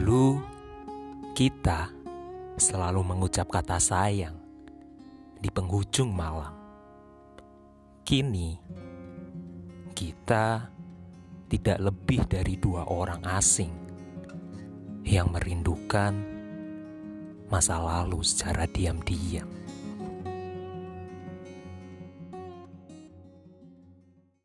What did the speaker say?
Dulu kita selalu mengucap kata sayang di penghujung malam. Kini kita tidak lebih dari dua orang asing yang merindukan masa lalu secara diam-diam.